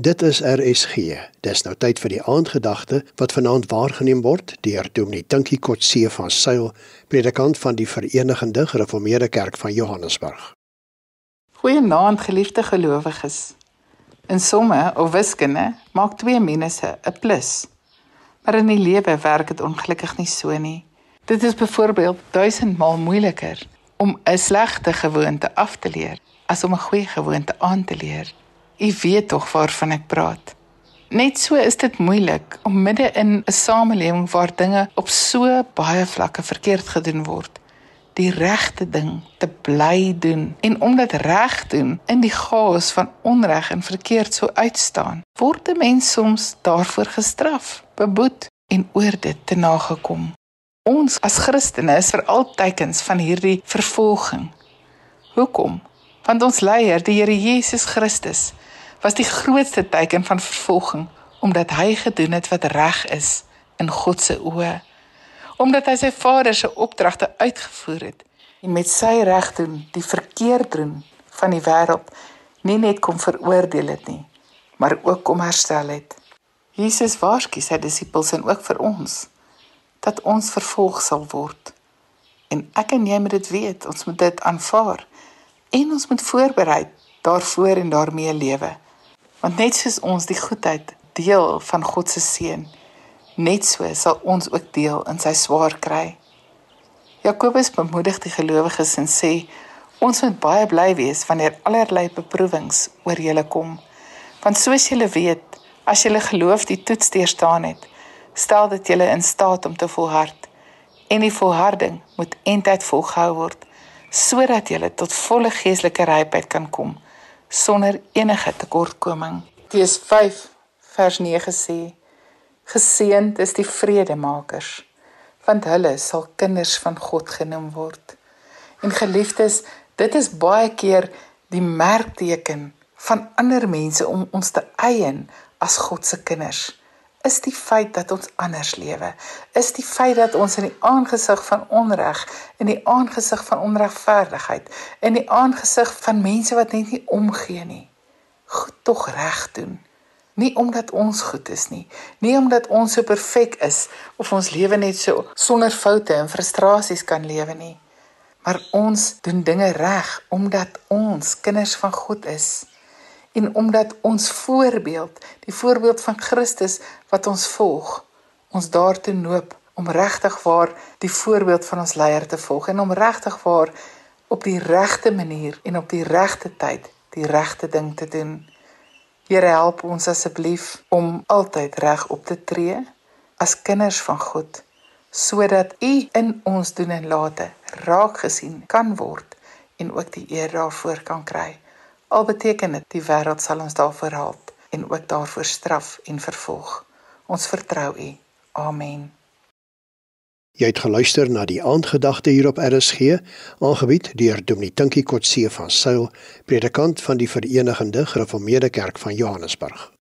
Dit is RSG. Dis nou tyd vir die aandgedagte wat vanaand waargeneem word deur Dominee Tinkie Kotse van Sail, predikant van die Verenigde Gereformeerde Kerk van Johannesburg. Goeienaand geliefde gelowiges. In somme of wiskunde maak 2 minusse 'n plus. Maar in die lewe werk dit ongelukkig nie so nie. Dit is byvoorbeeld duisendmal moeiliker om 'n slegte gewoonte af te leer as om 'n goeie gewoonte aan te leer. U weet tog waarvan ek praat. Net so is dit moeilik om midde in 'n samelewing waar dinge op so baie vlakke verkeerd gedoen word, die regte ding te bly doen en om dit reg doen in die chaos van onreg en verkeerd sou uitstaan. Word 'n mens soms daarvoor gestraf, beboet en oor dit te nagekom. Ons as Christene is vir altydens van hierdie vervolging. Hoekom? Want ons leier, die Here Jesus Christus, was die grootste teken van vervolging omdat hy gedoen het wat reg is in God se oë. Omdat hy sy Vader se opdragte uitgevoer het en met sy reg doen die verkeerd doen van die wêreld nie net kom veroordeel het nie, maar ook kom herstel het. Jesus waarsku sy disippels en ook vir ons dat ons vervolg sal word. En ek en jy moet dit weet, ons moet dit aanvaar en ons moet voorberei daarvoor en daarmee lewe. Want net soos ons die goedheid deel van God se seën, net so sal ons ook deel in sy swaar kry. Jakobus bemoedig die gelowiges en sê: Ons moet baie bly wees wanneer allerlei beproewings oor julle kom. Want soos julle weet, as julle geloof die toets deurstaan het, stel dit julle in staat om te volhard. En die volharding moet eintlik volgehou word sodat julle tot volle geestelike rypheid kan kom sonder enige tekortkoming. Tees 5 vers 9 sê: Geseënd is die vredemakers, want hulle sal kinders van God genoem word. En geliefdes, dit is baie keer die merkteken van ander mense om ons te eien as God se kinders is die feit dat ons anders lewe. Is die feit dat ons in die aangesig van onreg, in die aangesig van onregverdigheid, in die aangesig van mense wat net nie omgee nie, goed tog reg doen. Nie omdat ons goed is nie, nie omdat ons so perfek is of ons lewe net so sonder foute en frustrasies kan lewe nie, maar ons doen dinge reg omdat ons kinders van God is en omdat ons voorbeeld, die voorbeeld van Christus wat ons volg, ons daartoe noop om regtig waar die voorbeeld van ons leier te volg en om regtig waar op die regte manier en op die regte tyd die regte ding te doen. Here help ons asseblief om altyd reg op te tree as kinders van God sodat U in ons doen en late raak gesien kan word en ook die eer daarvoor kan kry. Al beteken dit die wêreld sal ons daarvoor help en ook daarvoor straf en vervolg. Ons vertrou U. Amen. Jy het geluister na die aandgedagte hier op RSG, aangebied deur Dominee Tinkie Kotse van Sail, predikant van die Verenigde Gereformeerde Kerk van Johannesburg.